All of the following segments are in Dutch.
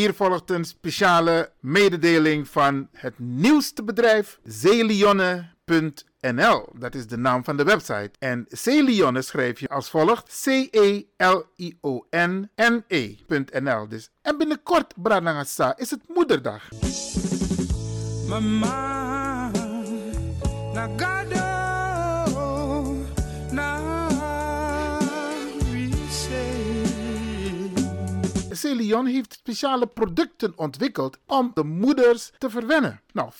Hier volgt een speciale mededeling van het nieuwste bedrijf Zeelionne.nl. Dat is de naam van de website. En Zeelionne schrijf je als volgt: C-E-L-I-O-N-N-E.nl. Dus, en binnenkort, Branagasa, is het moederdag. Mama, Celion heeft speciale producten ontwikkeld om de moeders te verwennen. Nou,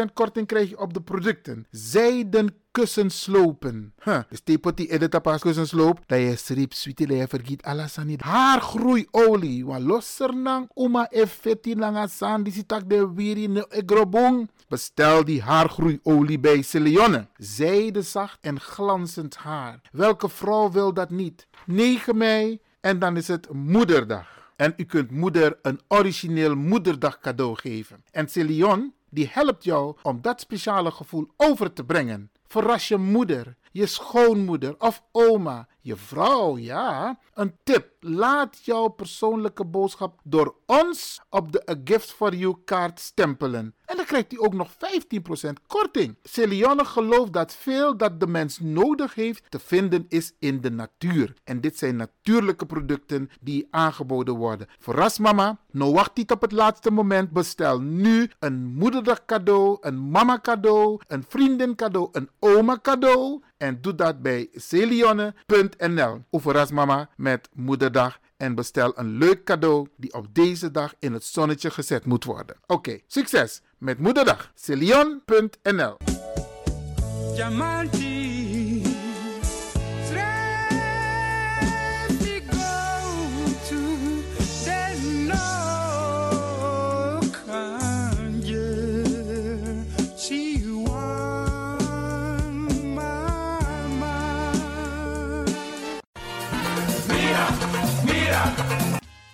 15% korting krijg je op de producten. Zijden kussenslopen. Dus edita pas kussensloop. Dat je strip sweetie je vergiet alasani. Haargroeiolie. Wa losser nang uma effetti langa. Die sitak de wiri egrobong. Bestel die haargroeiolie bij Celeonne. Zijde zacht en glanzend haar. Welke vrouw wil dat niet? 9 mei en dan is het moederdag. En u kunt moeder een origineel moederdag cadeau geven. En Celion die helpt jou om dat speciale gevoel over te brengen. Verras je moeder, je schoonmoeder of oma, je vrouw, ja. Een tip, laat jouw persoonlijke boodschap door ons op de A Gift for You kaart stempelen. En dan krijgt hij ook nog 15% korting. Celione gelooft dat veel dat de mens nodig heeft te vinden is in de natuur. En dit zijn natuurlijke producten die aangeboden worden. Verras mama, nou wacht niet op het laatste moment. Bestel nu een moederdag cadeau, een mama cadeau, een vriendin cadeau, een oma cadeau. En doe dat bij celionne.nl. Verras mama met moederdag en bestel een leuk cadeau die op deze dag in het zonnetje gezet moet worden. Oké, succes met Moederdag. Celion.nl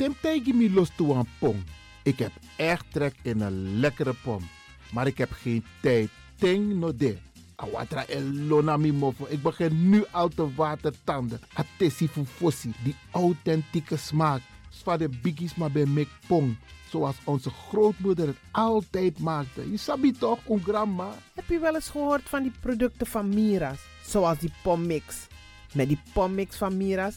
Temtegi mi los toe een pom. Ik heb echt trek in een lekkere pom. Maar ik heb geen tijd. Ting no de. Awatra elona mi mofo. Ik begin nu al te watertanden. Atesi fossi. Die authentieke smaak. Zwa de biggies maar bij mek pong. Zoals onze grootmoeder het altijd maakte. Je sabi toch, een grandma? Heb je wel eens gehoord van die producten van Mira's? Zoals die pommix. Met die pommix van Mira's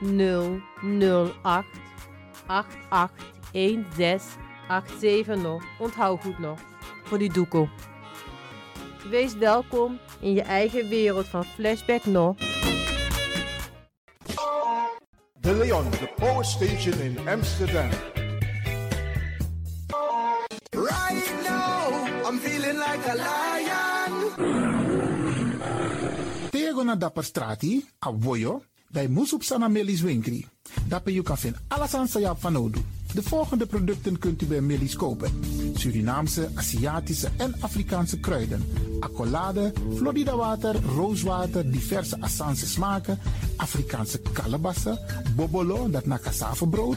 881687 nog. Onthoud goed nog. Voor die doekoe. Wees welkom in je eigen wereld van Flashback nog. De Leon, the power station in Amsterdam. Right now, I'm feeling like a lion. Tego na dapper strati, a voyo, bij Moesop Sana Melis Winkri. Dapper you kan vinden alles aan Sayap van Odu. De volgende producten kunt u bij Melis kopen. Surinaamse, Aziatische en Afrikaanse kruiden. Accolade, Florida water, rooswater, diverse Assange smaken. Afrikaanse kalebassen, bobolo, dat na cassavebrood.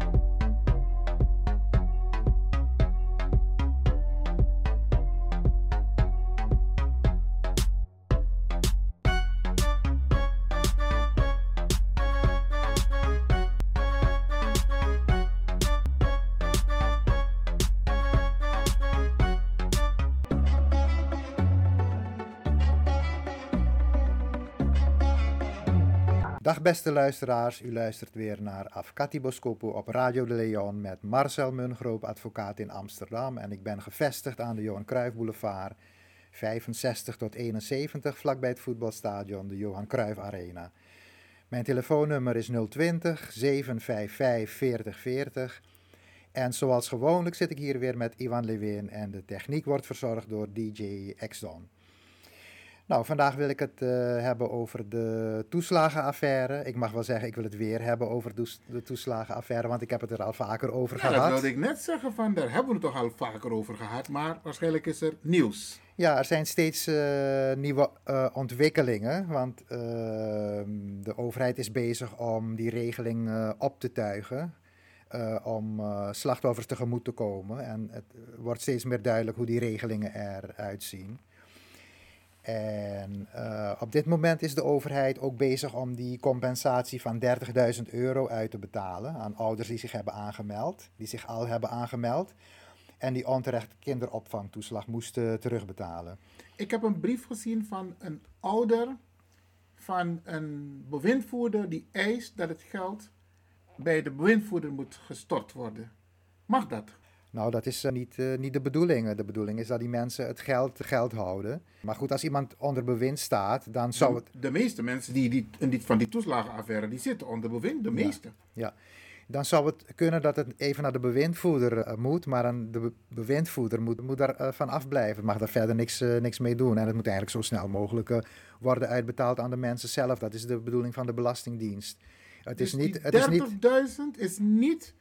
you Dag beste luisteraars, u luistert weer naar Afkati Boskopo op Radio de Leon met Marcel Mungroop, advocaat in Amsterdam. En ik ben gevestigd aan de Johan Cruijff Boulevard, 65 tot 71, vlakbij het voetbalstadion, de Johan Cruijff Arena. Mijn telefoonnummer is 020 755 4040. En zoals gewoonlijk zit ik hier weer met Ivan Lewin en de techniek wordt verzorgd door DJ Exdon. Nou, vandaag wil ik het uh, hebben over de toeslagenaffaire. Ik mag wel zeggen, ik wil het weer hebben over de toeslagenaffaire, want ik heb het er al vaker over ja, gehad. Dat wilde ik net zeggen, van daar hebben we het toch al vaker over gehad, maar waarschijnlijk is er nieuws. Ja, er zijn steeds uh, nieuwe uh, ontwikkelingen, want ehm, de overheid is bezig om die regeling op te tuigen. om slachtoffers tegemoet te komen. En het wordt steeds meer duidelijk hoe die regelingen eruit zien. En uh, op dit moment is de overheid ook bezig om die compensatie van 30.000 euro uit te betalen aan ouders die zich hebben aangemeld, die zich al hebben aangemeld en die onterecht kinderopvangtoeslag moesten terugbetalen. Ik heb een brief gezien van een ouder van een bewindvoerder die eist dat het geld bij de bewindvoerder moet gestort worden. Mag dat? Nou, dat is uh, niet, uh, niet de bedoeling. De bedoeling is dat die mensen het geld, geld houden. Maar goed, als iemand onder bewind staat, dan zou het... De, de meeste mensen die, die, in die, van die toeslagenaffaire, die zitten onder bewind, de meeste. Ja, ja. Dan zou het kunnen dat het even naar de bewindvoerder uh, moet, maar een, de bewindvoerder moet, moet daar van afblijven. Mag daar verder niks, niks mee doen. En het moet eigenlijk zo snel mogelijk worden uitbetaald aan de mensen zelf. Dat is de bedoeling van de Belastingdienst. Het dus is niet... 30.000 is, is niet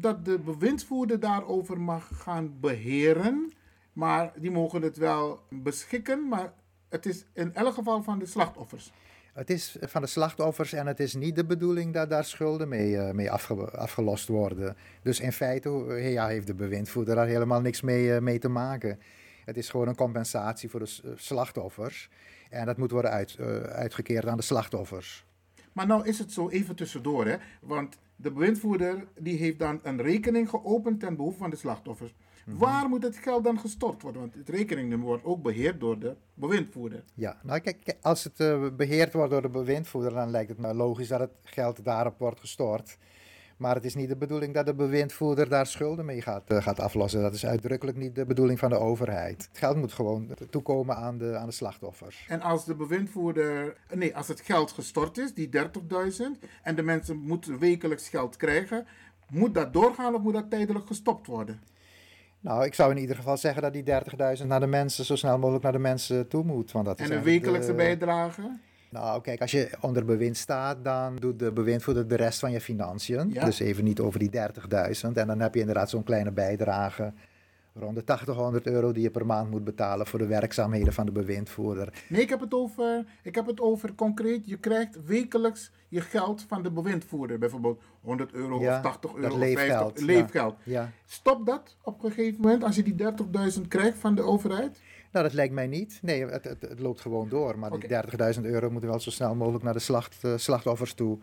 dat de bewindsvoerder daarover mag gaan beheren. Maar die mogen het wel beschikken, maar het is in elk geval van de slachtoffers. Het is van de slachtoffers en het is niet de bedoeling dat daar schulden mee, uh, mee afge, afgelost worden. Dus in feite ja, heeft de bewindvoerder daar helemaal niks mee, uh, mee te maken. Het is gewoon een compensatie voor de slachtoffers. En dat moet worden uit, uh, uitgekeerd aan de slachtoffers. Maar nou is het zo even tussendoor, hè? want de bewindvoerder die heeft dan een rekening geopend ten behoeve van de slachtoffers. Mm-hmm. Waar moet het geld dan gestort worden? Want het rekeningnummer wordt ook beheerd door de bewindvoerder. Ja, nou kijk, als het uh, beheerd wordt door de bewindvoerder, dan lijkt het me logisch dat het geld daarop wordt gestort. Maar het is niet de bedoeling dat de bewindvoerder daar schulden mee gaat, uh, gaat aflossen. Dat is uitdrukkelijk niet de bedoeling van de overheid. Het geld moet gewoon toekomen aan de, aan de slachtoffers. En als de bewindvoerder, nee, als het geld gestort is, die 30.000, en de mensen moeten wekelijks geld krijgen, moet dat doorgaan of moet dat tijdelijk gestopt worden? Nou, ik zou in ieder geval zeggen dat die 30.000 naar de mensen, zo snel mogelijk naar de mensen toe moet. Want dat en een wekelijkse de, bijdrage? Nou, kijk, als je onder bewind staat, dan doet de bewindvoerder de rest van je financiën. Ja. Dus even niet over die 30.000. En dan heb je inderdaad zo'n kleine bijdrage. Rond de 800 euro die je per maand moet betalen voor de werkzaamheden van de bewindvoerder. Nee, ik heb het over, ik heb het over concreet. Je krijgt wekelijks je geld van de bewindvoerder. Bijvoorbeeld 100 euro ja, of 80 euro of leefgeld, 50 leefgeld. Ja, ja. Stop dat op een gegeven moment als je die 30.000 krijgt van de overheid? Nou, dat lijkt mij niet. Nee, het, het, het loopt gewoon door. Maar okay. die 30.000 euro moeten wel zo snel mogelijk naar de slacht, uh, slachtoffers toe.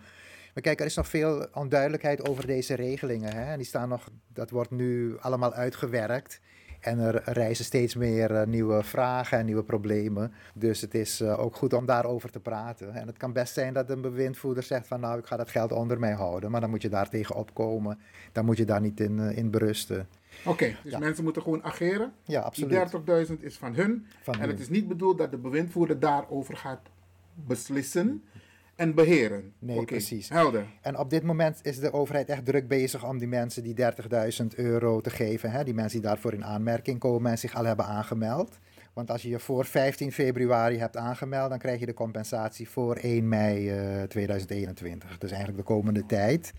Maar kijk, er is nog veel onduidelijkheid over deze regelingen. Hè? En die staan nog, dat wordt nu allemaal uitgewerkt. En er reizen steeds meer uh, nieuwe vragen en nieuwe problemen. Dus het is uh, ook goed om daarover te praten. En het kan best zijn dat een bewindvoerder zegt van nou, ik ga dat geld onder mij houden. Maar dan moet je daar tegen opkomen. Dan moet je daar niet in, in berusten. Oké, okay, dus ja. mensen moeten gewoon ageren. Ja, absoluut. Die 30.000 is van hun. Van en hun. het is niet bedoeld dat de bewindvoerder daarover gaat beslissen en beheren. Nee, okay, precies. Helder. En op dit moment is de overheid echt druk bezig om die mensen die 30.000 euro te geven. Hè? Die mensen die daarvoor in aanmerking komen en zich al hebben aangemeld. Want als je je voor 15 februari hebt aangemeld, dan krijg je de compensatie voor 1 mei uh, 2021. Dus eigenlijk de komende tijd.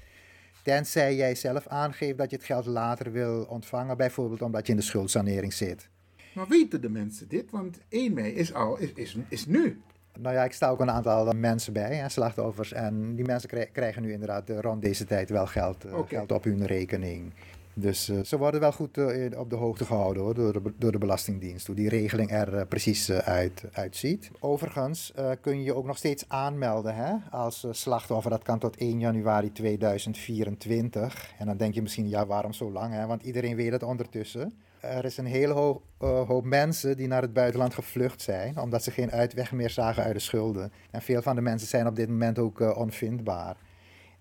Tenzij jij zelf aangeeft dat je het geld later wil ontvangen, bijvoorbeeld omdat je in de schuldsanering zit. Maar weten de mensen dit? Want 1 mei is al, is, is, is nu. Nou ja, ik sta ook een aantal mensen bij, hè, slachtoffers. En die mensen krijgen nu inderdaad rond deze tijd wel geld, okay. geld op hun rekening. Dus uh, ze worden wel goed uh, op de hoogte gehouden door, de, door de Belastingdienst, hoe die regeling er uh, precies uit, uitziet. Overigens kun je je ook nog steeds aanmelden hè, als slachtoffer. Dat kan tot 1 januari 2024. En dan denk je misschien, ja waarom zo lang? Hè? Want iedereen weet het ondertussen. Er is een hele hoop, hoop mensen die naar het buitenland gevlucht zijn, omdat ze geen uitweg meer zagen uit de schulden. En veel van de mensen zijn op dit moment ook onvindbaar.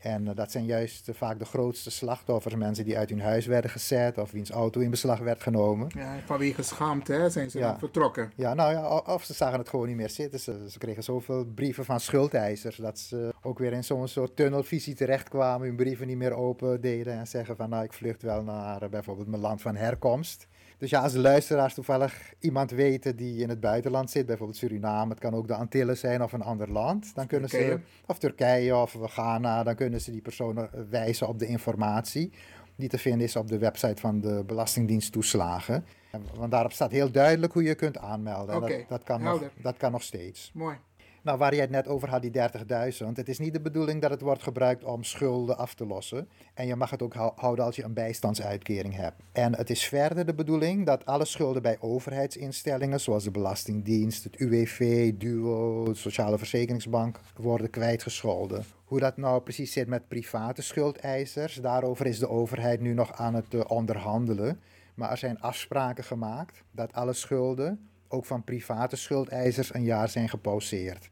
En uh, dat zijn juist uh, vaak de grootste slachtoffers. Mensen die uit hun huis werden gezet of wiens auto in beslag werd genomen. Ja, vanwege schaamte hè, zijn ze ja. vertrokken. Ja, nou ja, of ze zagen het gewoon niet meer zitten. Ze, ze kregen zoveel brieven van schuldeisers dat ze ook weer in zo'n soort tunnelvisie terechtkwamen. Hun brieven niet meer open deden en zeggen van nou ik vlucht wel naar uh, bijvoorbeeld mijn land van herkomst. Dus ja, als de luisteraars toevallig iemand weten die in het buitenland zit, bijvoorbeeld Suriname, het kan ook de Antillen zijn of een ander land, dan kunnen Turkije. ze, of Turkije of Ghana, dan kunnen ze die personen wijzen op de informatie die te vinden is op de website van de Belastingdienst toeslagen. Want daarop staat heel duidelijk hoe je kunt aanmelden. Okay. Dat, dat, kan nog, dat kan nog steeds. Mooi. Nou, waar je het net over had, die 30.000. Het is niet de bedoeling dat het wordt gebruikt om schulden af te lossen. En je mag het ook houden als je een bijstandsuitkering hebt. En het is verder de bedoeling dat alle schulden bij overheidsinstellingen, zoals de Belastingdienst, het UWV, DUO, de Sociale Verzekeringsbank, worden kwijtgescholden. Hoe dat nou precies zit met private schuldeisers, daarover is de overheid nu nog aan het uh, onderhandelen. Maar er zijn afspraken gemaakt dat alle schulden, ook van private schuldeisers, een jaar zijn gepauzeerd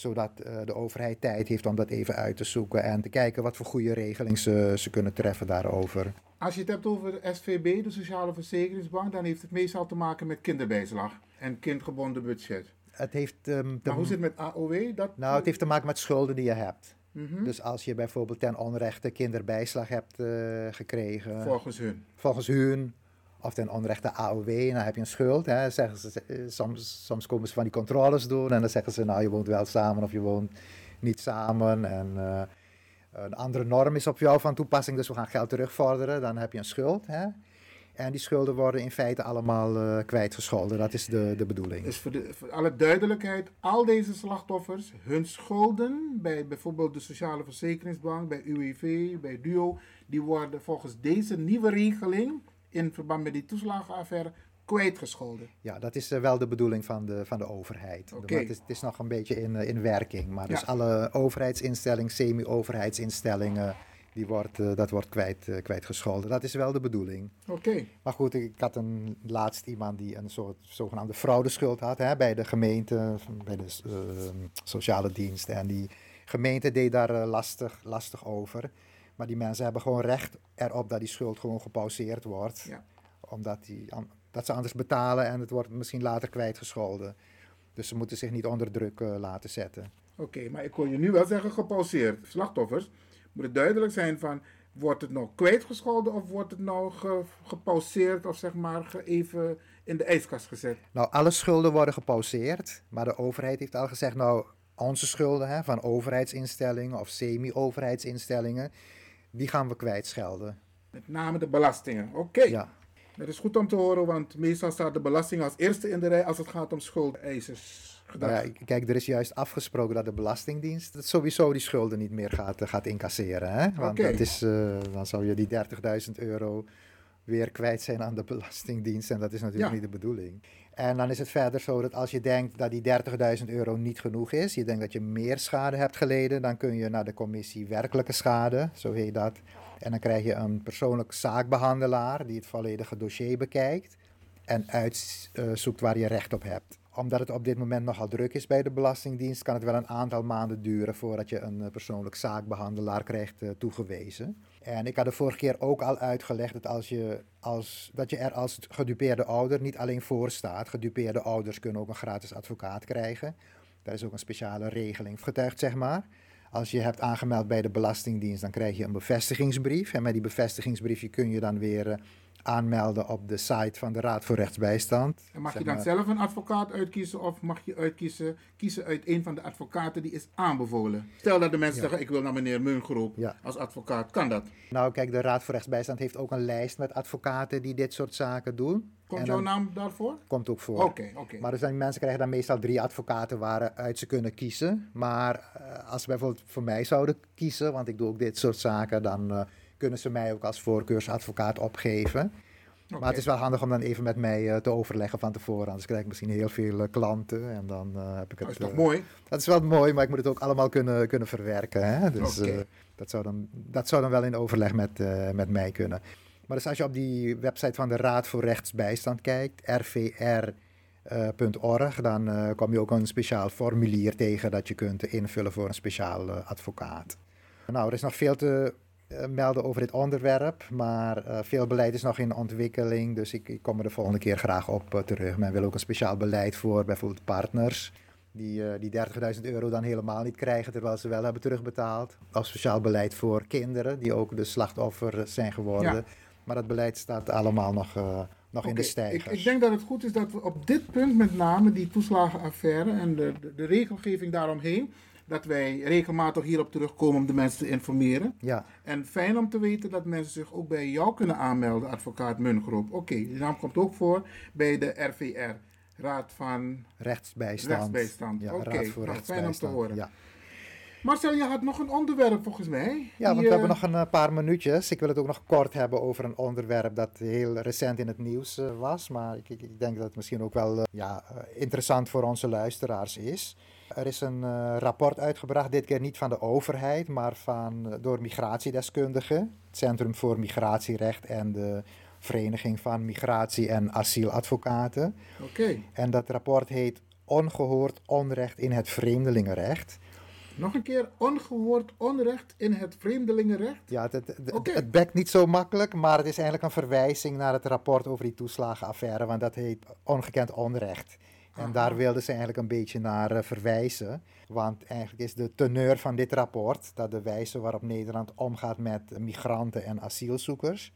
zodat uh, de overheid tijd heeft om dat even uit te zoeken en te kijken wat voor goede regelingen ze, ze kunnen treffen daarover. Als je het hebt over de SVB, de Sociale Verzekeringsbank, dan heeft het meestal te maken met kinderbijslag en kindgebonden budget. Het heeft, um, maar hoe zit het met AOW? Dat... Nou, het heeft te maken met schulden die je hebt. Mm -hmm. Dus als je bijvoorbeeld ten onrechte kinderbijslag hebt uh, gekregen. Volgens hun. Volgens hun of ten onrechte AOW, dan heb je een schuld. Hè, zeggen ze, eh, soms, soms komen ze van die controles doen en dan zeggen ze, nou je woont wel samen of je woont niet samen. En uh, een andere norm is op jou van toepassing, dus we gaan geld terugvorderen, dan heb je een schuld. Hè. En die schulden worden in feite allemaal uh, kwijtgescholden. Dat is de, de bedoeling. Dus voor, de, voor alle duidelijkheid, al deze slachtoffers, hun schulden bij bijvoorbeeld de Sociale Verzekeringsbank, bij UWV, bij DUO, die worden volgens deze nieuwe regeling in verband met die toeslagenaffaire kwijtgescholden. Ja, dat is uh, wel de bedoeling van de, van de overheid. Okay. Het, is, het, is, nog een beetje in, uh, in werking. Maar dus ja. alle overheidsinstellingen, semi-overheidsinstellingen, die wordt, uh, dat wordt kwijt, kwijtgescholden. Dat is wel de bedoeling. Oké. Okay. Maar goed, ik had een laatst iemand die een soort zogenaamde fraudeschuld had hè, bij de gemeente, bij de sociale dienst. En die gemeente deed daar lastig, lastig over. Maar die mensen hebben gewoon recht erop dat die schuld gewoon gepauzeerd wordt. Ja. Omdat die, dat ze anders betalen en het wordt misschien later kwijtgescholden. Dus ze moeten zich niet onder druk uh, laten zetten. Oké, okay, maar ik hoor je nu wel zeggen gepauzeerd. Slachtoffers, moet het duidelijk zijn van... Wordt het nou kwijtgescholden of wordt het nou ge, gepauzeerd of zeg maar ge, even in de ijskast gezet? Nou, alle schulden worden gepauzeerd. Maar de overheid heeft al gezegd, nou, onze schulden hè, van overheidsinstellingen of semi-overheidsinstellingen die gaan we kwijtschelden. Met name de belastingen, oké. Okay. Ja. Dat is goed om te horen, want meestal staat de belasting als eerste in de rij als het gaat om schuldeisers. Nou ja, kijk, er is juist afgesproken dat de Belastingdienst dat sowieso die schulden niet meer gaat, gaat incasseren. Hè? Want okay. dat is, uh, dan zou je die 30.000 euro weer kwijt zijn aan de Belastingdienst. En dat is natuurlijk ja. niet de bedoeling. En dan is het verder zo dat als je denkt dat die 30.000 euro niet genoeg is, je denkt dat je meer schade hebt geleden, dan kun je naar de commissie werkelijke schade, zo heet dat. En dan krijg je een persoonlijk zaakbehandelaar die het volledige dossier bekijkt en uitzoekt waar je recht op hebt. Omdat het op dit moment nogal druk is bij de Belastingdienst, kan het wel een aantal maanden duren voordat je een persoonlijk zaakbehandelaar krijgt toegewezen. En ik had de vorige keer ook al uitgelegd dat, als je, als, dat je er als gedupeerde ouder niet alleen voor staat. Gedupeerde ouders kunnen ook een gratis advocaat krijgen. Daar is ook een speciale regeling getuigd, zeg maar. Als je hebt aangemeld bij de Belastingdienst, dan krijg je een bevestigingsbrief. En met die bevestigingsbriefje kun je dan weer aanmelden op de site van de Raad voor Rechtsbijstand. En mag je dan maar. zelf een advocaat uitkiezen of mag je uitkiezen, kiezen uit een van de advocaten die is aanbevolen? Stel dat de mensen ja. zeggen, ik wil naar meneer Mungroep ja. als advocaat. Kan dat? Nou kijk, de Raad voor Rechtsbijstand heeft ook een lijst met advocaten die dit soort zaken doen. Komt jouw naam daarvoor? Komt ook voor. Oké, okay, oké. Okay. Maar er zijn mensen krijgen dan meestal drie advocaten waaruit ze kunnen kiezen. Maar uh, als ze bijvoorbeeld voor mij zouden kiezen, want ik doe ook dit soort zaken, dan uh, kunnen ze mij ook als voorkeursadvocaat opgeven. Maar het is wel handig om dan even met mij uh, te overleggen van tevoren. Anders krijg ik misschien heel veel uh, klanten en dan uh, heb ik het... Dat is toch mooi? Dat is wel mooi, maar ik moet het ook allemaal kunnen, kunnen verwerken. Hè? Dus okay. dat, zou dan, dat zou dan wel in overleg met, met mij kunnen. Maar dus als je op die website van de Raad voor Rechtsbijstand kijkt, rvr.org, dan kom je ook een speciaal formulier tegen dat je kunt invullen voor een speciaal advocaat. Nou, er is nog veel te melden over dit onderwerp. Maar uh, veel beleid is nog in ontwikkeling. Dus ik, ik kom er de volgende keer graag op uh, terug. Men wil ook een speciaal beleid voor bijvoorbeeld partners. Die, die 30.000 euro dan helemaal niet krijgen terwijl ze wel hebben terugbetaald. Of speciaal beleid voor kinderen die ook de slachtoffer zijn geworden. Ja. Maar dat beleid staat allemaal nog, nog okay, in de stijgers. Ik, ik, denk dat het goed is dat we op dit punt met name die toeslagenaffaire en de, de, de regelgeving daaromheen dat wij regelmatig hierop terugkomen om de mensen te informeren. Ja. En fijn om te weten dat mensen zich ook bij jou kunnen aanmelden, advocaat Mungroep. Oké, okay, die naam komt ook voor bij de RVR, Raad van Rechtsbijstand. Rechtsbijstand. Ja, Oké, okay. fijn om te horen. Ja. Marcel, je had nog een onderwerp volgens mij. Ja, want we hebben nog een paar minuutjes. Ik wil het ook nog kort hebben over een onderwerp dat heel recent in het nieuws uh, was. Maar ik, ik, denk dat het misschien ook wel uh, ja, interessant voor onze luisteraars is. Er is een uh, rapport uitgebracht, dit keer niet van de overheid, maar van, door migratiedeskundigen. Het Centrum voor Migratierecht en de Vereniging van Migratie- en Asieladvocaten. Oké. Okay. En dat rapport heet Ongehoord onrecht in het vreemdelingenrecht. Nog een keer, ongehoord onrecht in het vreemdelingenrecht? Ja, het, het, okay. het, bekt niet zo makkelijk, maar het is eigenlijk een verwijzing naar het rapport over die toeslagenaffaire, want dat heet ongekend onrecht. En Aha. daar wilden ze eigenlijk een beetje naar uh, verwijzen. Want eigenlijk is de teneur van dit rapport dat de wijze waarop Nederland omgaat met migranten en asielzoekers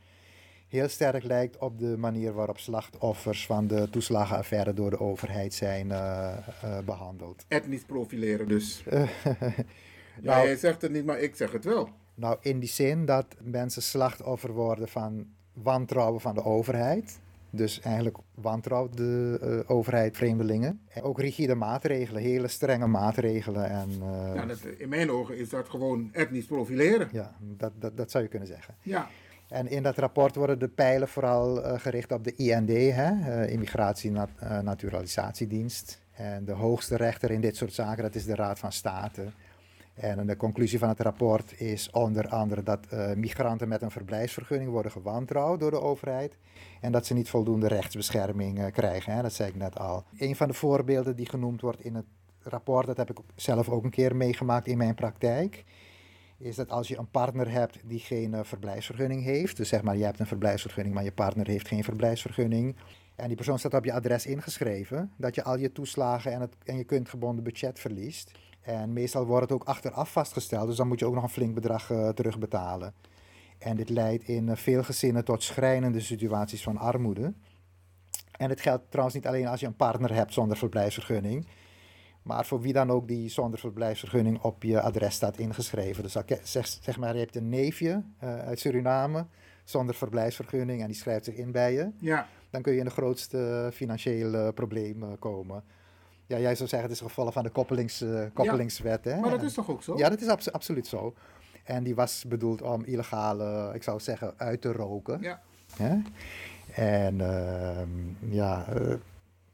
heel sterk lijkt op de manier waarop slachtoffers van de toeslagenaffaire door de overheid zijn uh, uh, behandeld. Etnisch profileren dus. ja, nou, jij zegt het niet, maar ik zeg het wel. Nou, in die zin dat mensen slachtoffer worden van wantrouwen van de overheid. Dus eigenlijk wantrouwt de uh, overheid vreemdelingen. En ook rigide maatregelen, hele strenge maatregelen. En, uh, ja, dat, in mijn ogen is dat gewoon etnisch profileren. Ja, dat, dat, dat zou je kunnen zeggen. Ja. En in dat rapport worden de pijlen vooral uh, gericht op de IND, hè, Immigratie- en Naturalisatiedienst. En de hoogste rechter in dit soort zaken, dat is de Raad van State. En de conclusie van het rapport is onder andere dat uh, migranten met een verblijfsvergunning worden gewantrouwd door de overheid. En dat ze niet voldoende rechtsbescherming uh, krijgen. Hè? Dat zei ik net al. Een van de voorbeelden die genoemd wordt in het rapport, dat heb ik zelf ook een keer meegemaakt in mijn praktijk. Is dat als je een partner hebt die geen uh, verblijfsvergunning heeft. Dus zeg maar, je hebt een verblijfsvergunning, maar je partner heeft geen verblijfsvergunning. En die persoon staat op je adres ingeschreven. Dat je al je toeslagen en, het, en je kuntgebonden budget verliest. En meestal wordt het ook achteraf vastgesteld, dus dan moet je ook nog een flink bedrag uh, terugbetalen. En dit leidt in uh, veel gezinnen tot schrijnende situaties van armoede. En het geldt trouwens niet alleen als je een partner hebt zonder verblijfsvergunning, maar voor wie dan ook die zonder verblijfsvergunning op je adres staat ingeschreven. Dus zeg, zeg maar, je hebt een neefje uh, uit Suriname zonder verblijfsvergunning en die schrijft zich in bij je. Ja. Dan kun je in de grootste financiële problemen komen. Ja, jij zou zeggen het is gevallen van de koppelings, uh, koppelingswet. Ja, hè? Maar dat is toch ook zo? Ja, dat is abso absoluut zo. En die was bedoeld om illegale, ik zou zeggen, uit te roken. Ja. Hè? En uh, ja, uh,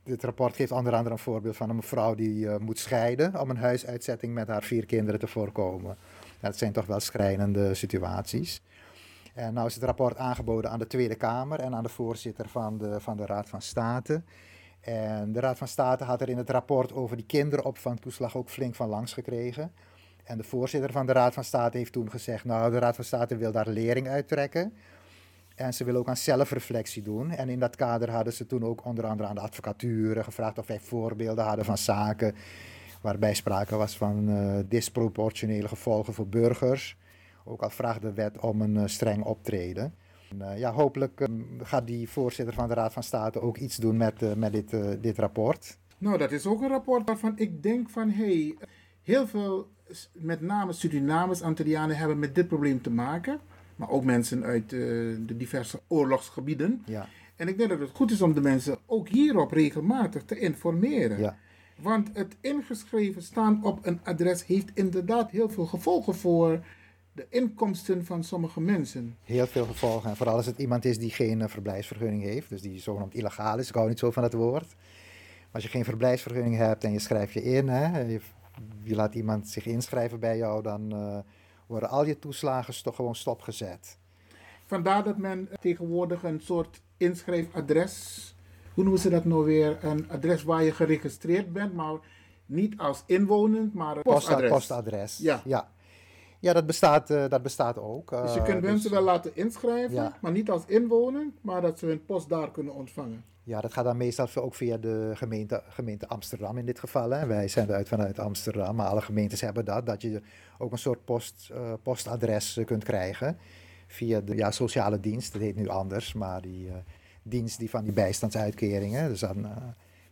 dit rapport geeft onder andere een voorbeeld van een mevrouw die uh, moet scheiden om een huisuitzetting met haar vier kinderen te voorkomen. Dat zijn toch wel schrijnende situaties. En nou is het rapport aangeboden aan de Tweede Kamer en aan de voorzitter van de, van de Raad van State. En de Raad van State had er in het rapport over die kinderopvangtoeslag ook flink van langs gekregen. En de voorzitter van de Raad van State heeft toen gezegd, nou de Raad van State wil daar lering uittrekken. En ze wil ook aan zelfreflectie doen. En in dat kader hadden ze toen ook onder andere aan de advocatuur gevraagd of wij voorbeelden hadden van zaken waarbij sprake was van uh, disproportionele gevolgen voor burgers. Ook al vraagt de wet om een uh, streng optreden. Uh, ja, hopelijk uh, gaat die voorzitter van de Raad van State ook iets doen met, uh, met dit, dit rapport. Nou, dat is ook een rapport waarvan ik denk van, hé, hey, heel veel, met name Surinamers, Antillianen hebben met dit probleem te maken. Maar ook mensen uit de diverse oorlogsgebieden. Ja. En ik denk dat het goed is om de mensen ook hierop regelmatig te informeren. Ja. Want het ingeschreven staan op een adres heeft inderdaad heel veel gevolgen voor de inkomsten van sommige mensen. Heel veel gevolgen. En vooral als het iemand is die geen uh, verblijfsvergunning heeft, dus die zogenaamd illegaal is. Ik hou niet zo van het woord. Maar als je geen verblijfsvergunning hebt en je schrijft je in, hè, je, je laat iemand zich inschrijven bij jou, dan uh, worden al je toeslagen toch gewoon stopgezet. Vandaar dat men tegenwoordig een soort inschrijfadres, hoe noemen ze dat nou weer? Een adres waar je geregistreerd bent, maar niet als inwonend, maar een postadres. postadres. Ja. ja. Ja, dat bestaat, uh, dat bestaat ook. Uh, dus je kunt mensen dus, wel laten inschrijven, ja. maar niet als inwoner, maar dat ze hun post daar kunnen ontvangen. Ja, dat gaat dan meestal ook via de gemeente, gemeente Amsterdam in dit geval. Hè. Wij zenden uit vanuit Amsterdam, maar alle gemeentes hebben dat. Dat je ook een soort post, uh, postadres kunt krijgen via de ja, sociale dienst. Dat heet nu anders, maar die dienst die van die bijstandsuitkeringen. Dus dan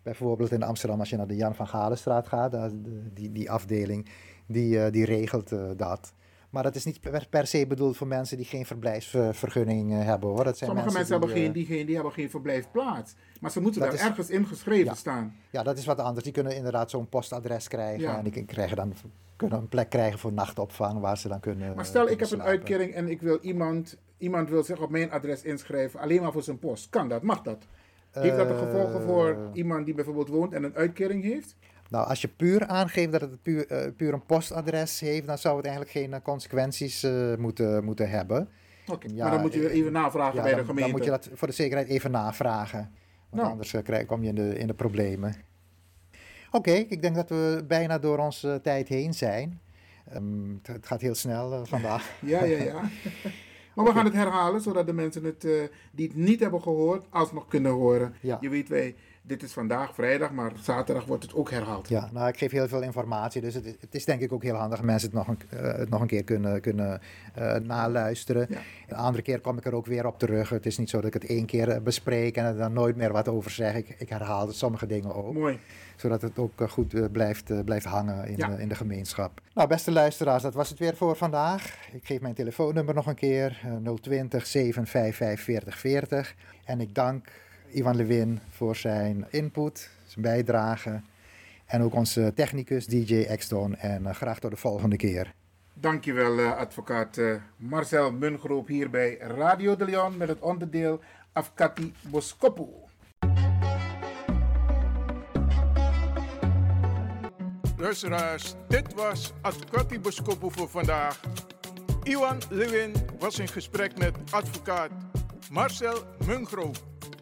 bijvoorbeeld in Amsterdam, als je naar de Jan van Galenstraat gaat, die, die afdeling, die, die regelt dat. Maar dat is niet per, se bedoeld voor mensen die geen verblijfsvergunning uh, hebben hoor. Dat zijn Sommige mensen, hebben, geen, die, geen, die hebben geen verblijfplaats. Maar ze moeten daar ergens ingeschreven ja, staan. Ja, dat is wat anders. Die kunnen inderdaad zo'n postadres krijgen. En die krijgen dan, kunnen een plek krijgen voor nachtopvang waar ze dan kunnen. Maar stel, ik heb een uitkering en ik wil iemand, iemand wil zich op mijn adres inschrijven, alleen maar voor zijn post. Kan dat? Mag dat? Heeft dat de gevolgen voor iemand die bijvoorbeeld woont en een uitkering heeft? Nou, als je puur aangeeft dat het puur, uh, puur een postadres heeft, dan zou het eigenlijk geen uh, consequenties uh, moeten, moeten hebben. Oké, okay, ja, maar dan moet je even navragen ja, bij dan, de gemeente. Dan moet je dat voor de zekerheid even navragen. Want nou. anders krijg, kom je in de, in de problemen. Oké, okay, ik denk dat we bijna door onze tijd heen zijn. Um, het, het, gaat heel snel vandaag. ja, ja, ja. Maar we gaan het herhalen, zodat de mensen het, die het niet hebben gehoord, alsnog kunnen horen. Ja. Je weet, wij dit is vandaag vrijdag, maar zaterdag wordt het ook herhaald. Ja, nou, ik geef heel veel informatie, dus het is, het is denk ik ook heel handig dat mensen het nog een, uh, het nog een keer kunnen, kunnen uh, naluisteren. Ja. Een andere keer kom ik er ook weer op terug. Het is niet zo dat ik het één keer eh, bespreek en er dan nooit meer wat over zeg. Ik, ik herhaal sommige dingen ook. Mooi. Zodat het ook goed blijft, blijft hangen in, ja. in de gemeenschap. Nou, beste luisteraars, dat was het weer voor vandaag. Ik geef mijn telefoonnummer nog een keer: 020 755 4040. En ik dank Ivan Lewin voor zijn input, zijn bijdrage. En ook onze technicus DJ Exton. En uh, graag tot de volgende keer. Dankjewel, uh, advocaat uh, Marcel Mungroop hier bij Radio de Leon met het onderdeel Afkati Boskopu. Luisteraars, dit was Afkati Boskopu voor vandaag. Iwan Lewin was in gesprek met advocaat Marcel Mungroop.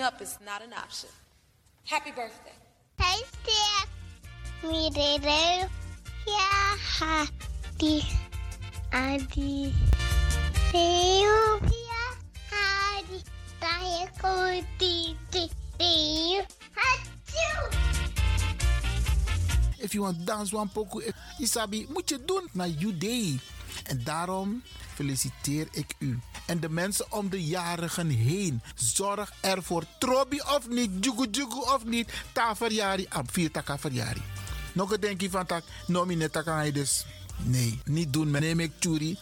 Up is not an option. Happy birthday. Hey, Steph. Me, Rere. Yeah, happy. Adi. Teo. Yeah, Adi. Titi. Teo. Hachu. If you want dance one poco, Isabi, moet je doen naar you day. En daarom feliciteer ik u. En de mensen om de jarigen heen. Zorg ervoor. Trobi of niet, jugu jugu of niet. Ta verjari, am vier taka verjari. Nog een denkje van tak, nomine taka dus. Nee, niet doen. Neem ik churi.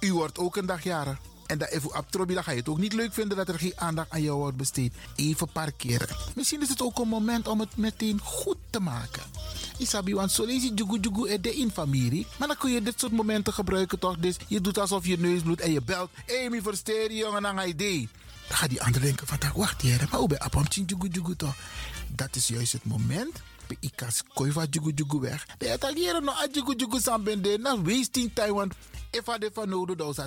U wordt ook een dag jarig. En dat even op Trobi, dan ga je het ook niet leuk vinden dat er geen aandacht aan jou wordt besteed. Even parkeren. Misschien is het ook een moment om het meteen goed te maken. Isabi, want zo lees je jugu jugu de in familie. Maar dan kun je dit soort momenten gebruiken toch? Dus je doet alsof je neus bloedt en je belt. Mi versteer jongen, dan ga je idee. Dan gaat die ander denken van, wacht hier, maar hoe ben je jugu jugu toch? Dat is juist het moment ik kan koiva jugu jugu weg. De Italiëren no a jugu jugu sambende na wasting time want if ade van nodig dat is.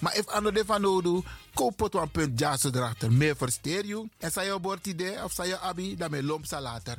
Maar if ando de van nodig, koop het punt jazz erachter. Meer versteer je. En zij je idee of zij je abi, dan met lomp later.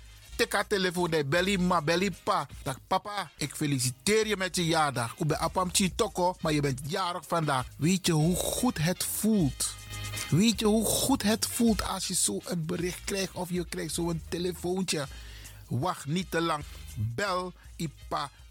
Haar telefoon, de belly ma, belly pa. Dag papa, ik feliciteer je met je jaardag. Ik ben apam toko, maar je bent jarig vandaag. Weet je hoe goed het voelt? Weet je hoe goed het voelt als je zo een bericht krijgt of je krijgt zo'n telefoontje? Wacht niet te lang. Bel Ipa,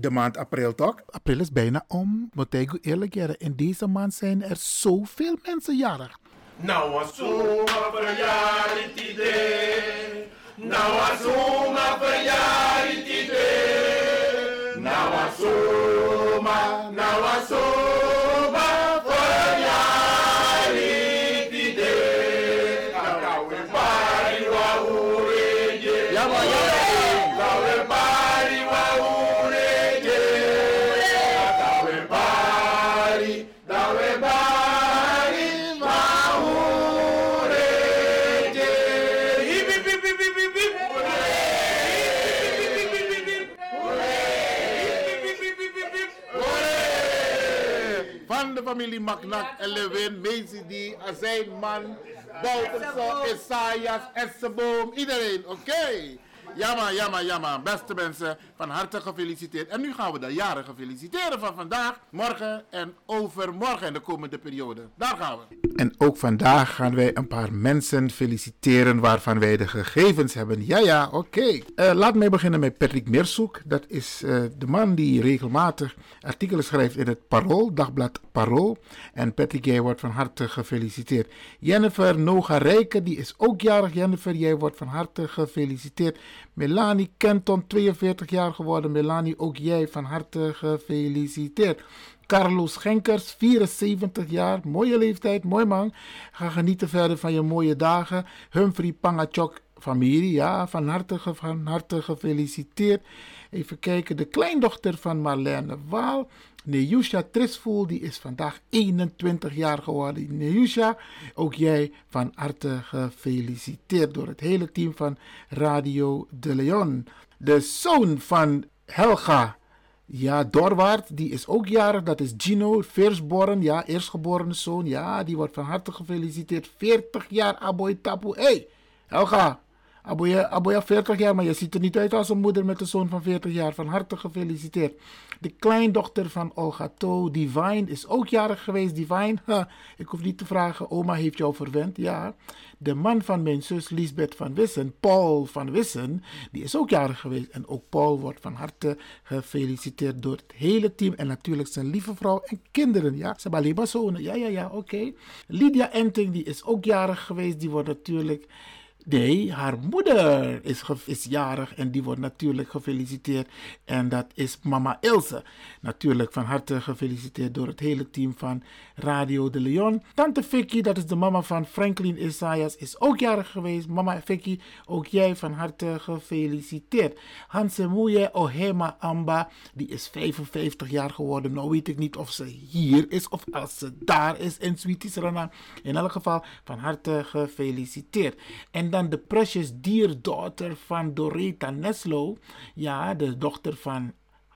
De maand april toch? April is bijna om. Moet ik eerlijk zeggen, in deze maand zijn er zoveel mensen jarig. Nou, was zomaar verjaardag idee. Nou, was zomaar verjaardag idee. Nou, was zomaar, nou, was zomaar familie Magnak en Lewin, Macy D, Azijn Man, Esseboom, iedereen, oké? Jammer, jammer, jammer. Beste mensen, van harte gefeliciteerd. En nu gaan we de jarigen feliciteren van vandaag, morgen en overmorgen in de komende periode. Daar gaan we. En ook vandaag gaan wij een paar mensen feliciteren waarvan wij de gegevens hebben. Ja, ja, oké. Eh, laat mij beginnen met Patrick Meersoek. Dat is eh, de man die regelmatig artikelen schrijft in het Parool, dagblad Parool. En Patrick, jij wordt van harte gefeliciteerd. Jennifer Noga Rijken, die is ook jarig. Jennifer, jij wordt van harte gefeliciteerd. Melanie Kenton, 42 jaar geworden. Melanie, ook jij van harte gefeliciteerd. Carlos Genkers, 74 jaar. Mooie leeftijd, mooi man. Ga genieten verder van je mooie dagen. Humphrey Pangachok, familie, ja, van harte, van harte gefeliciteerd. Even kijken, de kleindochter van Marlene Waal. Neusha Trisvoel, die is vandaag 21 jaar geworden. Neusha, ook jij van harte gefeliciteerd door het hele team van Radio de Leon. De zoon van Helga, ja, Dorwaard, die is ook jarig. Dat is Gino, firstborn, ja, eerstgeboren zoon. Ja, die wordt van harte gefeliciteerd. 40 jaar, Aboy Tapu. Hé, hey, Helga, Aboya, Aboya 40 jaar, maar je ziet er niet uit als een moeder met een zoon van 40 jaar. Van harte gefeliciteerd. De kleindochter van Olga To, Divine, is ook jarig geweest. Divine, ik hoef niet te vragen, oma heeft jou verwend. Ja, de man van mijn zus Lisbeth van Wissen, Paul van Wissen, die is ook jarig geweest. En ook Paul wordt van harte gefeliciteerd door het hele team. En natuurlijk zijn lieve vrouw en kinderen. Ja, ze hebben alleen maar zonen. Ja, ja, ja, oké. Lydia Enting, die is ook jarig geweest. Die wordt natuurlijk Nee, haar moeder is, is jarig en die wordt natuurlijk gefeliciteerd. En dat is mama Ilse. Natuurlijk van harte gefeliciteerd door het hele team van Radio de Leon. Tante Vicky, dat is de mama van Franklin Isaias, is ook jarig geweest. Mama Vicky, ook jij van harte gefeliciteerd. Hansemoye Ohema Amba, die is 55 jaar geworden. Nou weet ik niet of ze hier is of als ze daar is in Sweetie Serena. In elk geval van harte gefeliciteerd. En dan de precious dierdochter van Dorita Neslo. Ja, de dochter van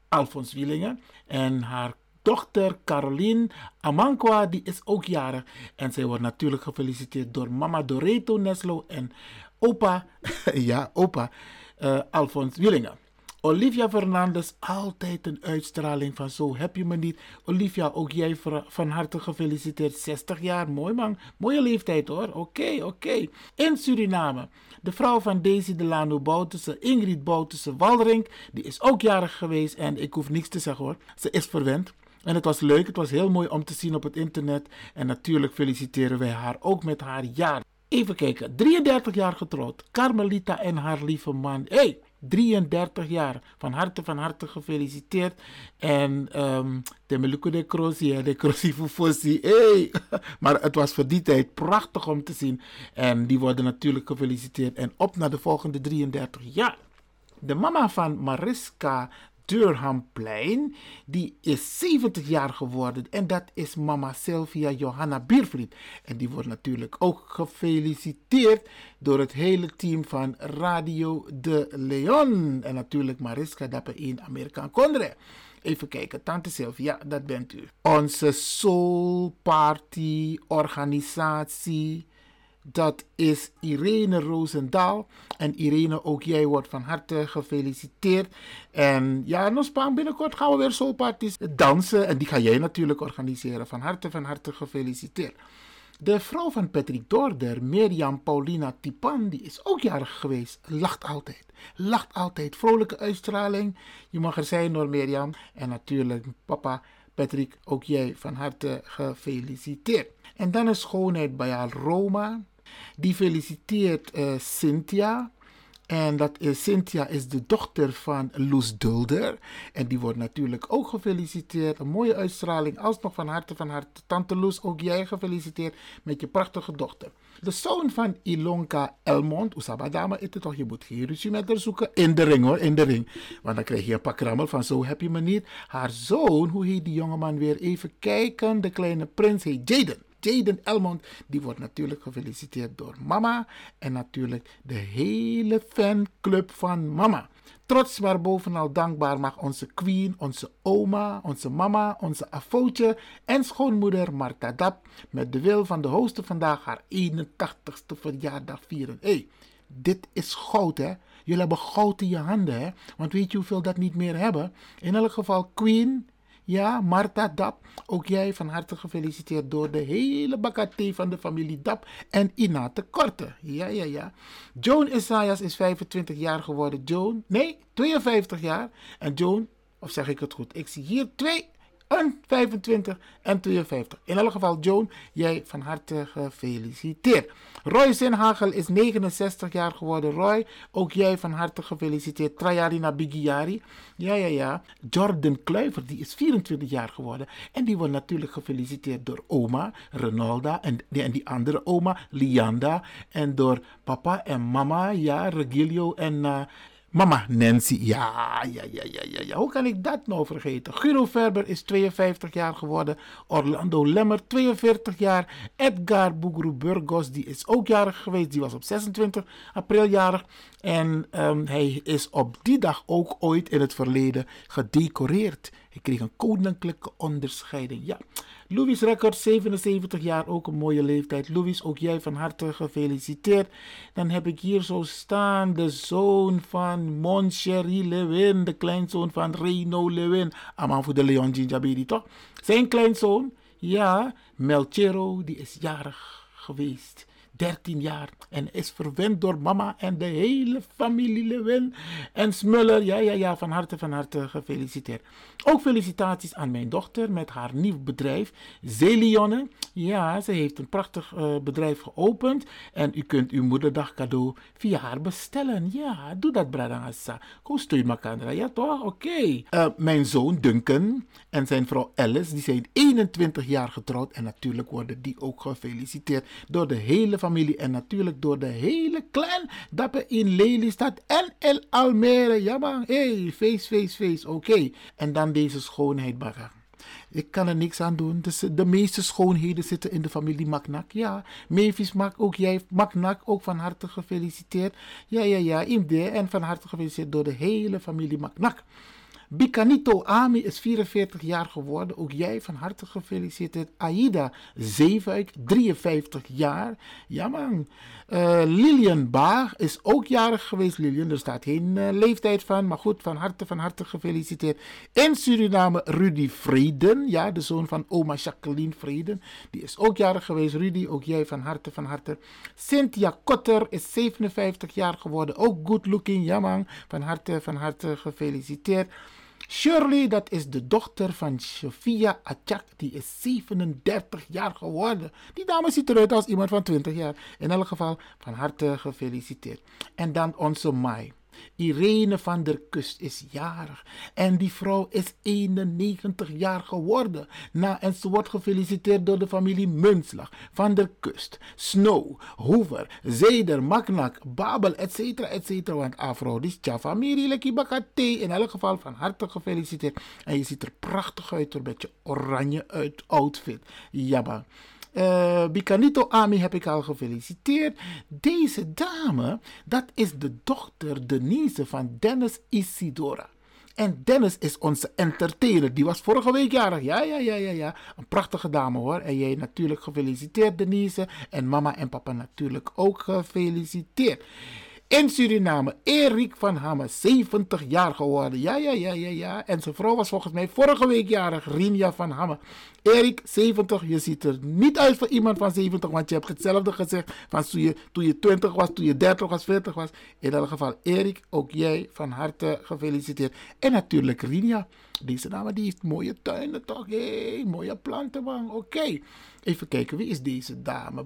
Alfons Wielingen. En haar dochter Caroline Amankwa, die is ook jarig. En zij wordt natuurlijk gefeliciteerd door mama Doreto Neslo en opa, ja, opa eh, Alfons Wielingen. Olivia Fernandes, altijd een uitstraling van zo heb je me niet. Olivia, ook jij van harte gefeliciteerd. 60 jaar, mooi man. Mooie leeftijd hoor. Oké, oké. In Suriname, de vrouw van Daisy Delano Boutussen, Ingrid Boutussen Walrink, die is ook jarig geweest. En ik hoef niks te zeggen hoor. Ze is verwend. En het was leuk, het was heel mooi om te zien op het internet. En natuurlijk feliciteren wij haar ook met haar jaar. Even kijken, 33 jaar getrouwd. Carmelita en haar lieve man. Hey, 33 jaar. Van harte, van harte gefeliciteerd. En de Meluko de Krosi, de Krosi Fufosi. Hey. Maar het was voor die tijd prachtig om te zien. En die worden natuurlijk gefeliciteerd. En op naar de volgende 33 jaar. De mama van Mariska Durhamplein, die is 70 jaar geworden. En dat is mama Sylvia Johanna Biervliet. En die wordt natuurlijk ook gefeliciteerd door het hele team van Radio de Leon. En natuurlijk Mariska Dapper in Amerikaan Kondre. Even kijken, Tante Sylvia, dat bent u. Onze Soul Party organisatie. Dat is Irene Roosendaal. En Irene, ook jij wordt van harte gefeliciteerd. En ja, nog spaan binnenkort gaan we weer soulparties dansen. En die ga jij natuurlijk organiseren. Van harte, van harte gefeliciteerd. De vrouw van Patrick Dorder, Mirjam Paulina Tipan, die is ook jarig geweest. Lacht altijd. Lacht altijd. Vrolijke uitstraling. Je mag er zijn hoor, Mirjam. En natuurlijk papa Patrick, ook jij van harte gefeliciteerd. En dan is schoonheid bij haar Roma. Die feliciteert uh, Cynthia. En dat is, Cynthia is de dochter van Loes Dulder. En die wordt natuurlijk ook gefeliciteerd. Een mooie uitstraling. Alsnog van harte van harte. Tante Loes, ook jij gefeliciteerd met je prachtige dochter. De zoon van Ilonka Elmond. Oesabadama is het toch? Je moet geen ruzie met haar zoeken. In de ring hoor, in de ring. Want dan krijg je een pak rammel van zo heb je me niet. Haar zoon, hoe heet die jongeman weer? Even kijken. De kleine prins heet Jaden. Jaden Elmond, die wordt natuurlijk gefeliciteerd door mama en natuurlijk de hele fanclub van mama. Trots maar bovenal dankbaar mag onze queen, onze oma, onze mama, onze afootje en schoonmoeder Marta Dap met de wil van de hosten vandaag haar 81ste verjaardag vieren. Hey, dit is goud hè. Jullie hebben goud in je handen hè. Want weet je hoeveel dat niet meer hebben? In elk geval queen, ja, Marta Dap, ook jij van harte gefeliciteerd door de hele bakate van de familie Dap en Inate Korte. Ja, ja, ja. Joan Isaias is 25 jaar geworden. Joan, nee, 52 jaar. En Joan, of zeg ik het goed? Ik zie hier twee, een 25 en 52. In elk geval, Joan, jij van harte gefeliciteerd. Roy Zinhagel is 69 jaar geworden. Roy, ook jij van harte gefeliciteerd. Trajarina Bigiari. Ja, ja, ja. Jordan Kluiver, die is 24 jaar geworden. En die wordt natuurlijk gefeliciteerd door oma, Renalda. En, en die andere oma, Lianda. En door papa en mama, ja, Regilio en... Uh, Mama Nancy, ja, ja, ja, ja, ja. Hoe kan ik dat nou vergeten? Guido Verber is 52 jaar geworden. Orlando Lemmer, 42 jaar. Edgar Bugru Burgos, die is ook jarig geweest. Die was op 26 april jarig. En um, hij is op die dag ook ooit in het verleden gedecoreerd. Hij kreeg een koninklijke onderscheiding. Ja. Louis Record, 77 jaar, ook een mooie leeftijd. Louis, ook jij van harte gefeliciteerd. Dan heb ik hier zo staan de zoon van Moncherie Lewin, de kleinzoon van Reno Lewin. Aman voor de Leon Ginjabedi, toch? Zijn kleinzoon, ja, Melchero, die is jarig geweest. 13 jaar. En is verwend door mama en de hele familie Lewin en Smuller. Ja, ja, ja, van harte, van harte gefeliciteerd. Ook felicitaties aan mijn dochter met haar nieuw bedrijf, Zelionne. Ja, ze heeft een prachtig uh, bedrijf geopend. En u kunt uw moederdag cadeau via haar bestellen. Ja, doe dat, Bradangasa. Steun elkaar. Ja, toch? Oké. Uh, mijn zoon Duncan en zijn vrouw Alice, die zijn 21 jaar getrouwd. En natuurlijk worden die ook gefeliciteerd door de hele familie. En natuurlijk door de hele clan. Dat in Lelystad en El Almere. Ja, man. Hey, feest, feest, feest. Oké. Okay. En dan deze schoonheid. Ik kan er niks aan doen. Dus de meeste schoonheden zitten in de familie Maknak. Ja, Mavis Mak, ook jij, Maknak, ook van harte gefeliciteerd. Ja, ja, ja, Imde. En van harte gefeliciteerd door de hele familie Maknak. Bikanito Ami is 44 jaar geworden. Ook jij van harte gefeliciteerd. Aida Zeefuik, 53 jaar. Ja man. Uh, Lilian Baag is ook jarig geweest. Lilian, er staat geen uh, leeftijd van. Maar goed, van harte, van harte gefeliciteerd. In Suriname Rudy Vreden. Ja, de zoon van oma Jacqueline Vreden. Die is ook jarig geweest. Rudy, ook jij van harte, van harte. Cynthia Kotter is 57 jaar geworden. Ook good looking. Ja man. Van harte, van harte gefeliciteerd. Shirley, dat is de dochter van Sophia Achak, die is 37 jaar geworden. Die dame ziet eruit als iemand van 20 jaar. In elk geval, van harte gefeliciteerd. En dan onze Mai. Irene van der Kust is jarig en die vrouw is 91 jaar geworden. Na, en ze wordt gefeliciteerd door de familie Munslag, van der Kust, Snow, Hoover, Zeder, Maknak, Babel, etc. etc. Want afro, die is tja familie, lekkie bakate. In elk geval van harte gefeliciteerd. En je ziet er prachtig uit door met je oranje uit outfit. Jabba. Uh, Bicanito Ami heb ik al gefeliciteerd. Deze dame, dat is de dochter Denise van Dennis Isidora. En Dennis is onze entertainer. Die was vorige week jarig. Ja, ja, ja, ja, ja. Een prachtige dame hoor. En jij natuurlijk gefeliciteerd, Denise. En mama en papa natuurlijk ook gefeliciteerd in Suriname. Erik van Hamme, 70 jaar geworden. Ja, ja, ja, ja, ja. En zijn vrouw was volgens mij vorige week jarig, Rinja van Hamme. Erik, 70, je ziet er niet uit voor iemand van 70, want je hebt hetzelfde gezegd van toen je, toen je 20 was, toen je 30 was, 40 was. In elk geval, Erik, ook jij van harte gefeliciteerd. En natuurlijk Rinja. Deze dame die heeft mooie tuinen toch? Hey, mooie planten, man. Oké. Even kijken, wie is deze dame?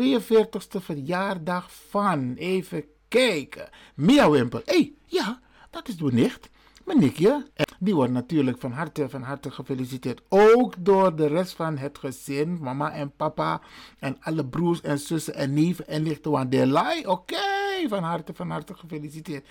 42e verjaardag van. Even kijken. Mia Wimpel. Hé, hey, ja, dat is mijn nicht. Mijn nichtje. Die wordt natuurlijk van harte, van harte gefeliciteerd. Ook door de rest van het gezin. Mama en papa. En alle broers en zussen en neven en nichten. Want de Oké, van harte, van harte gefeliciteerd.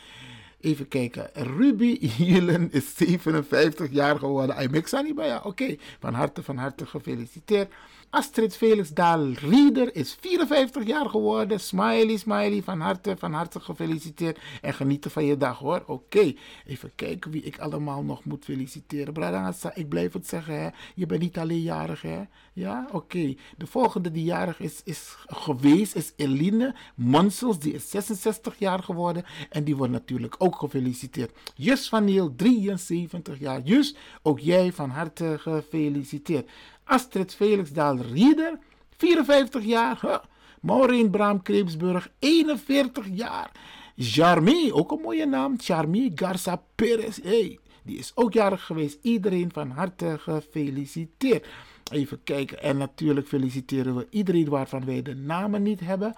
Even kijken. Ruby Hielen is 57 jaar geworden. Ik mix niet bij ja. Oké, van harte, van harte gefeliciteerd. Astrid Felix Daal Rieder is 54 jaar geworden. Smiley, smiley, van harte, van harte gefeliciteerd. En genieten van je dag hoor. Oké, even kijken wie ik allemaal nog moet feliciteren. Bradangasa, ik blijf het zeggen hè. Je bent niet alleen jarig hè. Ja, oké. De volgende die jarig is, is geweest is Eline Monsels. Die is 66 jaar geworden. En die wordt natuurlijk ook gefeliciteerd. Jus van Niel, 73 jaar. Jus, ook jij van harte gefeliciteerd. Astrid Felixdaal Rieder, 54 jaar. Maureen Braam Kreepsburg, 41 jaar. Jarmy, ook een mooie naam. Jarmy Garza Perez. Hey, die is ook jarig geweest. Iedereen van harte gefeliciteerd. Even kijken. En natuurlijk feliciteren we iedereen waarvan wij de namen niet hebben.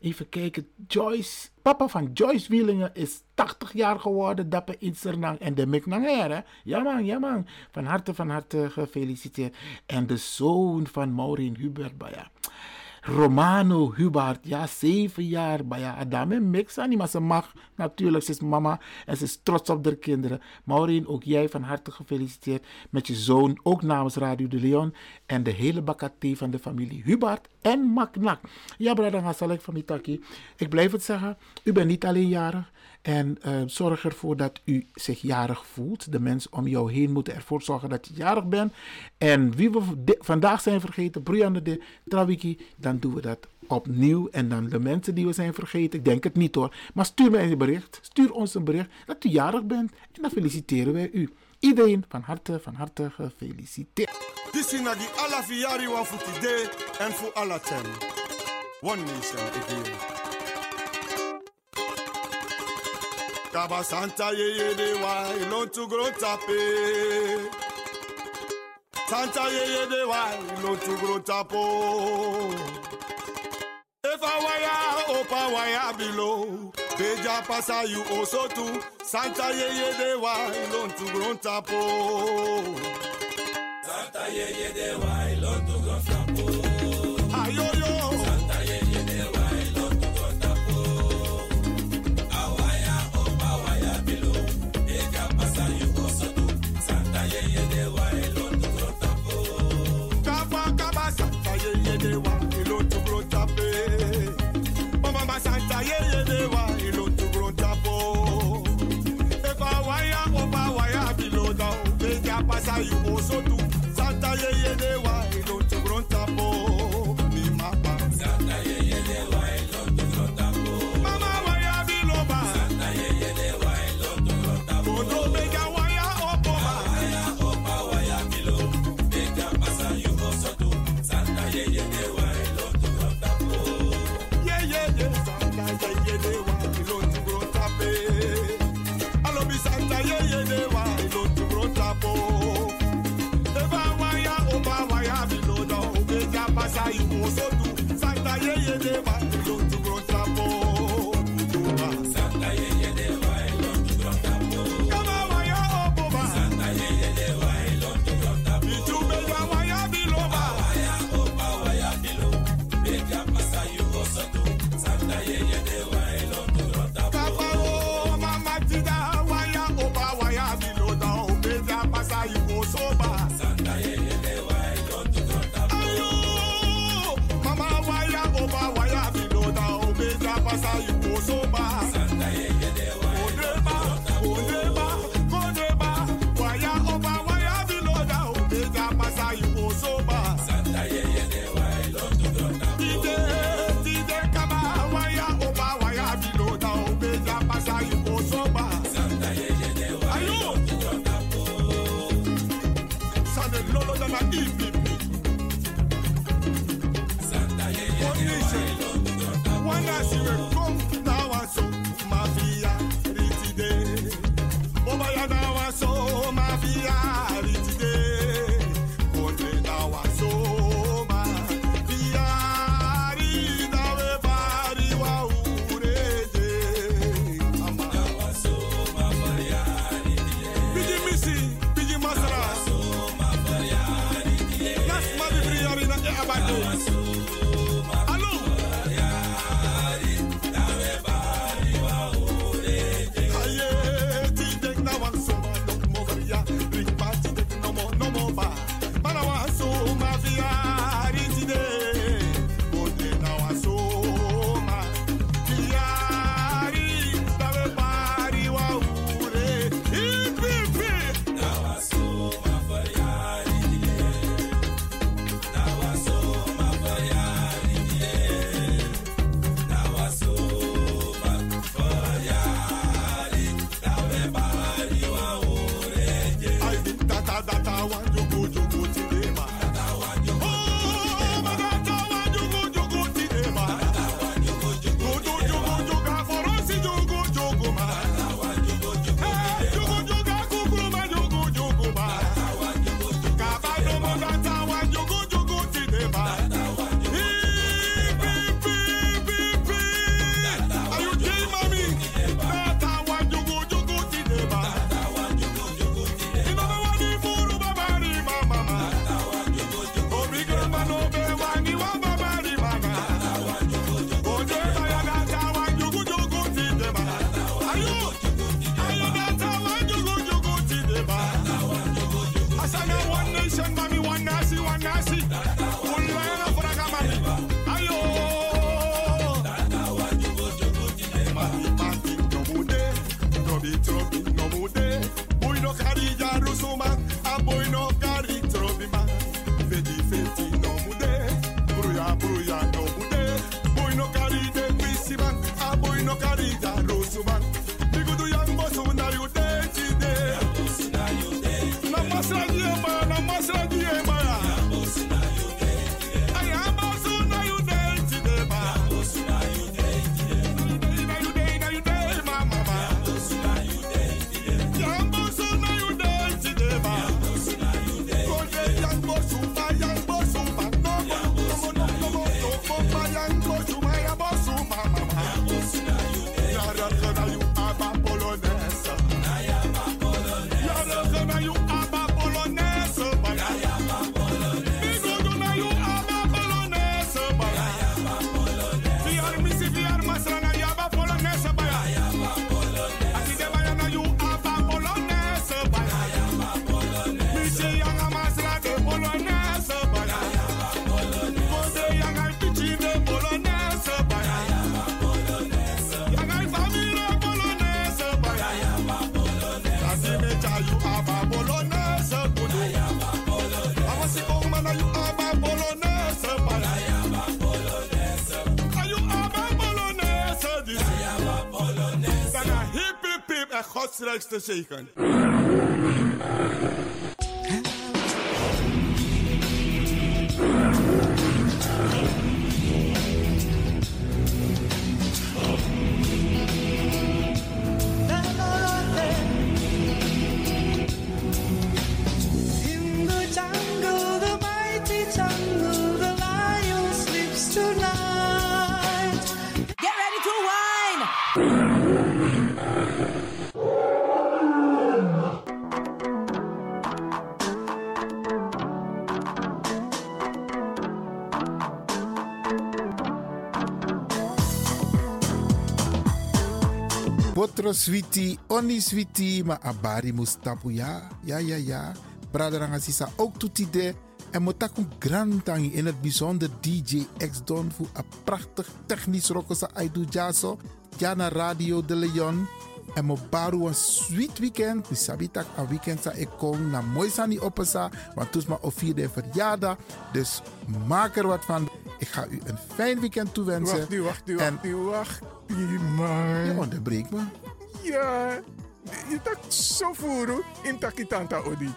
Even kijken. Joyce, papa van Joyce Wielingen is 80 jaar geworden. Dapper in Sernang en de Miknanger. Ja man, ja man. Van harte, van harte gefeliciteerd. En de zoon van Maureen Hubert Baya. Romano Hubert, ja, zeven jaar. Maar ja, Adame mix aan maar ze mag natuurlijk. Ze is mama en ze is trots op haar kinderen. Maureen, ook jij van harte gefeliciteerd met je zoon, ook namens Radio de Leon en de hele bakate van de familie Hubert en Maknak. Ja, brada Hasalek van Mitaki. Ik blijf het zeggen, u bent niet alleen jarig. En uh, zorg ervoor dat u zich jarig voelt. De mensen om jou heen moeten ervoor zorgen dat je jarig bent. En wie we vandaag zijn vergeten, Brianne de Trawiki, dan doen we dat opnieuw. En dan de mensen die we zijn vergeten, ik denk het niet hoor. Maar stuur mij een bericht, stuur ons een bericht dat u jarig bent. En dan feliciteren wij u. Iedereen van harte, van harte gefeliciteerd. Dit is die Alafiari voor today en voor alle One nation, Kaba Santa ye de wa ilon tu gro tape. Santa yeye de wa ilon tu gro tapo. If I wire up wire below. Beja pasa you oh, also too. Santa yeye de wa ilon tu gro tapo. Santa yeye de wa ilon tu gro tapo. 野人。Alex Teixeira. Sweetie, oni sweetie, maar abari mustapu ja, ja, ja, ja. Braderanga sisa ook toetide. En motaku in het bijzonder DJ X Don voor een prachtig technisch rokosa aidu jaso. Jana Radio de Leon. En mo baru een sweet weekend. Mi sabitak een weekend sa ik kom na mooi sani opesa. Want toes ma of vierde verjaardag. Dus maak er wat van. Ik ga u een fijn weekend toewensen. Wacht nu, wacht nu, En- wacht nu, wacht. Je onderbreekt me. Ja, je tak zo voeren in takitanta odi.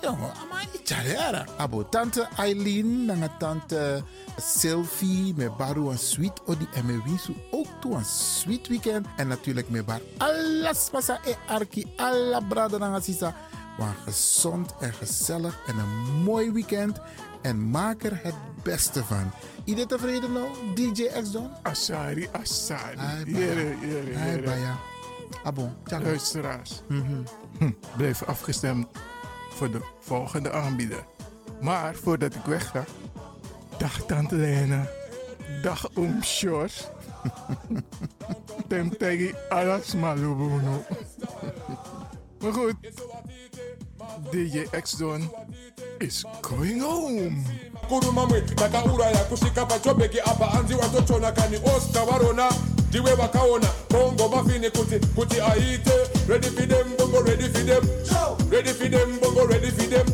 Jongen, ama icharera. Abo tante Eileen, nanga tante Sylvie, me baru een sweet odi en me wisu ook toe een sweet weekend. En natuurlijk me bar alles pasa e arki, alla brada nanga sisa. Maar gezond en gezellig en een mooi weekend. En maak er het beste van. Iedereen tevreden nou, DJ X Don? Asari, Asari. Ai, Jere, baya. jere, Ai, jere. baya. Abo, tjalo. Luisteraars, Mhm. hm, blijf afgestemd voor de volgende aanbieder. Maar voordat ik wegga, dag Tante Lena, dag Oom Sjors. Tem tegi alas malubuno. Maar goed, DJ X-Don is going home. kurumamwe takauraya kusvika pachobheki apa anzi watochona kani osta varona ndiwe vakaona bongo mafini kuti kuti aite eh. ready for them bongo ready for them. Ready for them bongo ready for them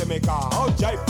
Jamaica. Out jive.